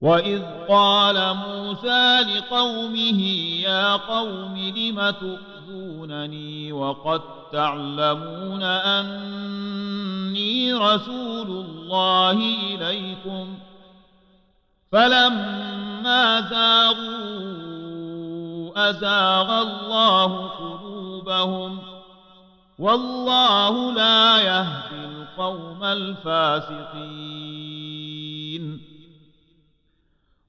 وإذ قال موسى لقومه يا قوم لم تؤذونني وقد تعلمون أني رسول الله إليكم فلما زاغوا أزاغ الله قلوبهم والله لا يهدي القوم الفاسقين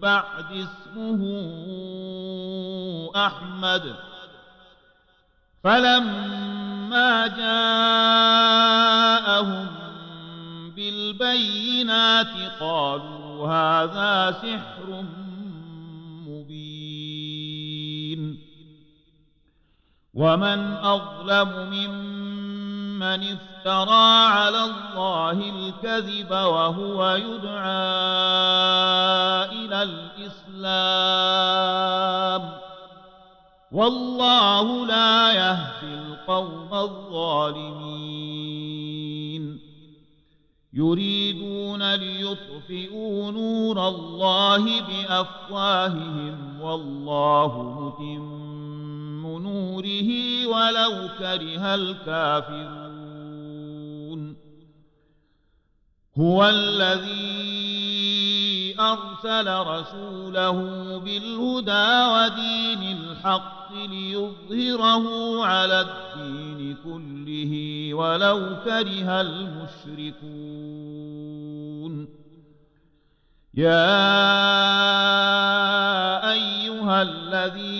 بعد اسمه أحمد. فلما جاءهم بالبينات قالوا هذا سحر مبين. ومن أظلم ممن افترى على الله الكذب وهو يدعى إلى الإسلام. والله لا يهدي القوم الظالمين. يريدون ليطفئوا نور الله بأفواههم والله متم نوره ولو كره الكافرون. هو الذي أرسل رسوله بالهدى ودين الحق ليظهره على الدين كله ولو كره المشركون. يا أيها الذين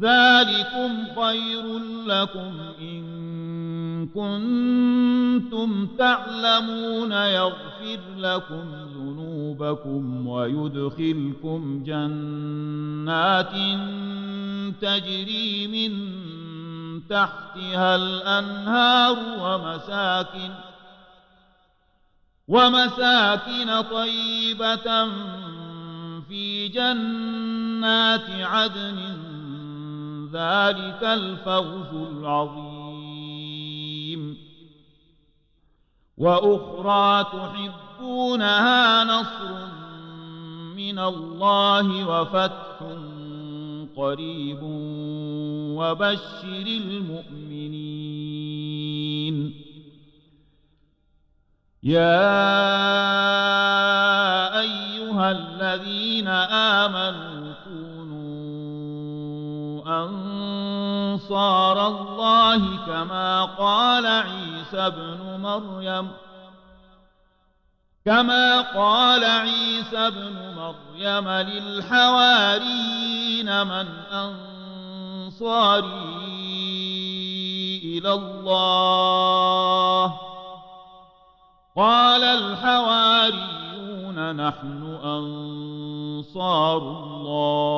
ذلكم خير لكم إن كنتم تعلمون يغفر لكم ذنوبكم ويدخلكم جنات تجري من تحتها الأنهار ومساكن ومساكن طيبة في جنات عدن ذلك الفوز العظيم. وأخرى تحبونها نصر من الله وفتح قريب وبشر المؤمنين. يا أيها الذين آمنوا أنصار الله كما قال عيسى ابن مريم. كما قال عيسى ابن مريم مريم للحواريين من أنصاري إلى الله. قال الحواريون نحن أنصار الله.